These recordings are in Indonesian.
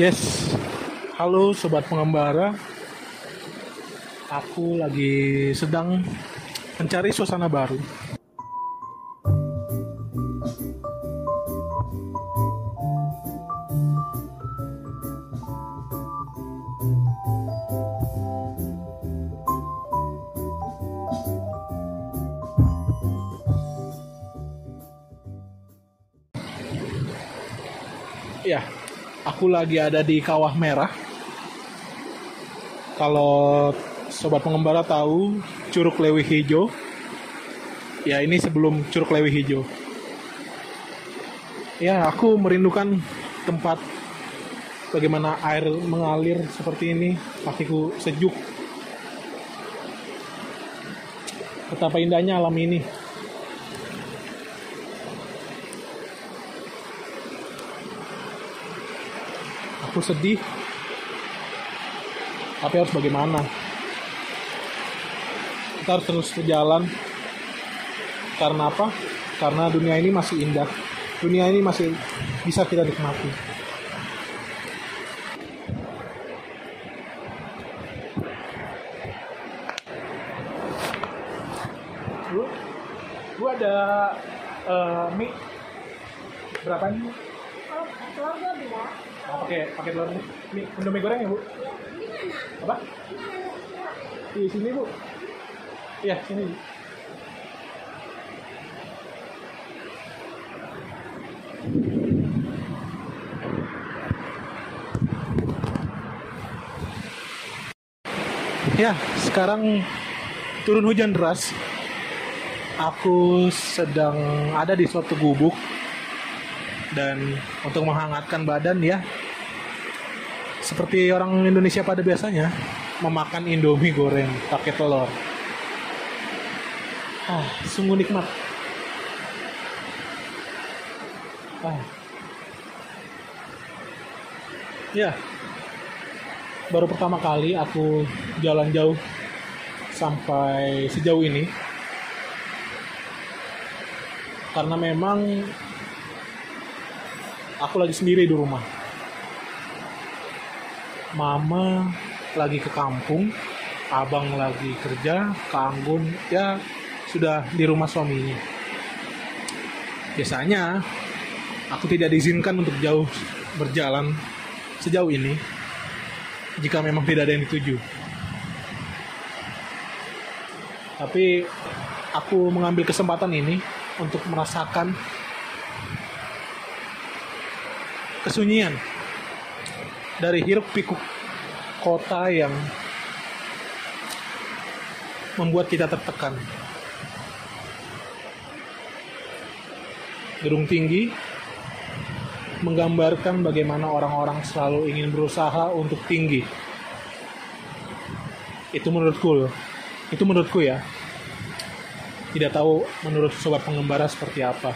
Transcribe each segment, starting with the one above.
Yes, halo sobat pengembara. Aku lagi sedang mencari suasana baru. Ya, aku lagi ada di Kawah Merah. Kalau sobat pengembara tahu Curug Lewi Hijau, ya ini sebelum Curug Lewi Hijau. Ya, aku merindukan tempat bagaimana air mengalir seperti ini, kakiku sejuk. Betapa indahnya alam ini. Aku sedih. Tapi harus bagaimana? Kita harus terus berjalan. Karena apa? Karena dunia ini masih indah. Dunia ini masih bisa kita nikmati. Bu ada eh, mie berapa nih? Oh. Oh, pakai pakai telur mie Indomie goreng ya bu? Apa? Di sini bu. Iya sini. Ya, sekarang turun hujan deras. Aku sedang ada di suatu gubuk dan untuk menghangatkan badan ya. Seperti orang Indonesia pada biasanya memakan indomie goreng pakai telur. Ah sungguh nikmat. Ah. Ya baru pertama kali aku jalan jauh sampai sejauh ini. Karena memang aku lagi sendiri di rumah. Mama lagi ke kampung, abang lagi kerja, Anggun ya sudah di rumah suaminya. Biasanya aku tidak diizinkan untuk jauh berjalan sejauh ini jika memang tidak ada yang dituju. Tapi aku mengambil kesempatan ini untuk merasakan kesunyian dari hiruk pikuk kota yang membuat kita tertekan. Gedung tinggi menggambarkan bagaimana orang-orang selalu ingin berusaha untuk tinggi. Itu menurutku. Itu menurutku ya. Tidak tahu menurut sobat pengembara seperti apa.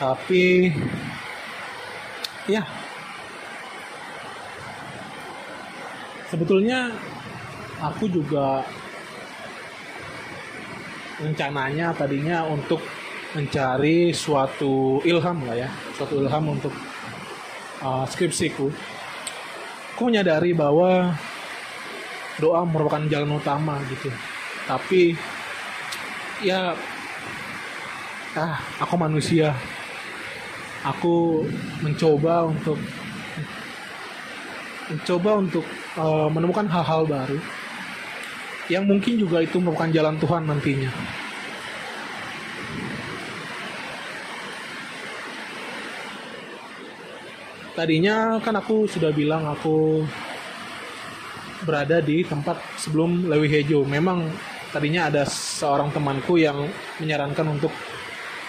Tapi ya sebetulnya aku juga rencananya tadinya untuk mencari suatu ilham lah ya suatu ilham untuk uh, skripsiku. Aku menyadari bahwa doa merupakan jalan utama gitu. Tapi ya ah aku manusia aku mencoba untuk mencoba untuk uh, menemukan hal-hal baru yang mungkin juga itu merupakan jalan Tuhan nantinya. Tadinya kan aku sudah bilang aku berada di tempat sebelum Lewi Hejo. Memang tadinya ada seorang temanku yang menyarankan untuk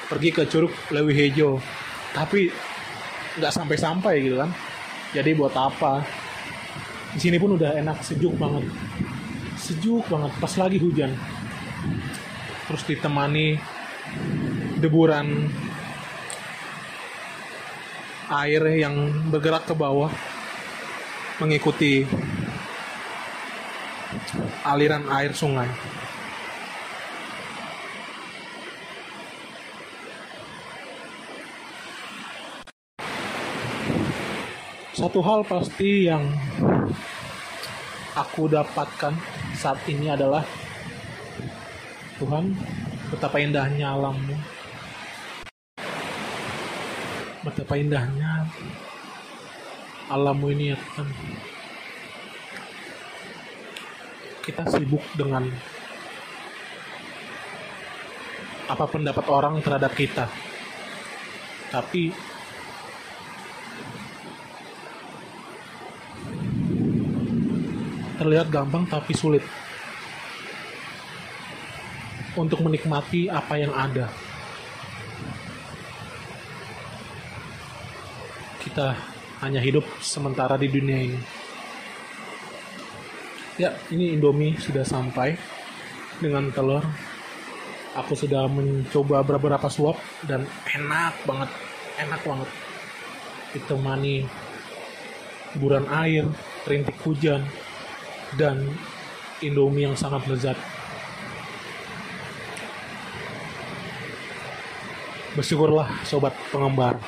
pergi ke Curug Lewi Hejo tapi nggak sampai-sampai gitu kan. Jadi buat apa? Di sini pun udah enak sejuk banget. Sejuk banget pas lagi hujan. Terus ditemani deburan air yang bergerak ke bawah mengikuti aliran air sungai Satu hal pasti yang aku dapatkan saat ini adalah Tuhan, betapa indahnya alammu. Betapa indahnya alammu ini ya Tuhan. Kita sibuk dengan apa pendapat orang terhadap kita. Tapi terlihat gampang tapi sulit untuk menikmati apa yang ada. Kita hanya hidup sementara di dunia ini. Ya, ini Indomie sudah sampai dengan telur. Aku sudah mencoba beberapa suap dan enak banget, enak banget. Ditemani buran air, rintik hujan, dan Indomie yang sangat lezat. Bersyukurlah sobat penggemar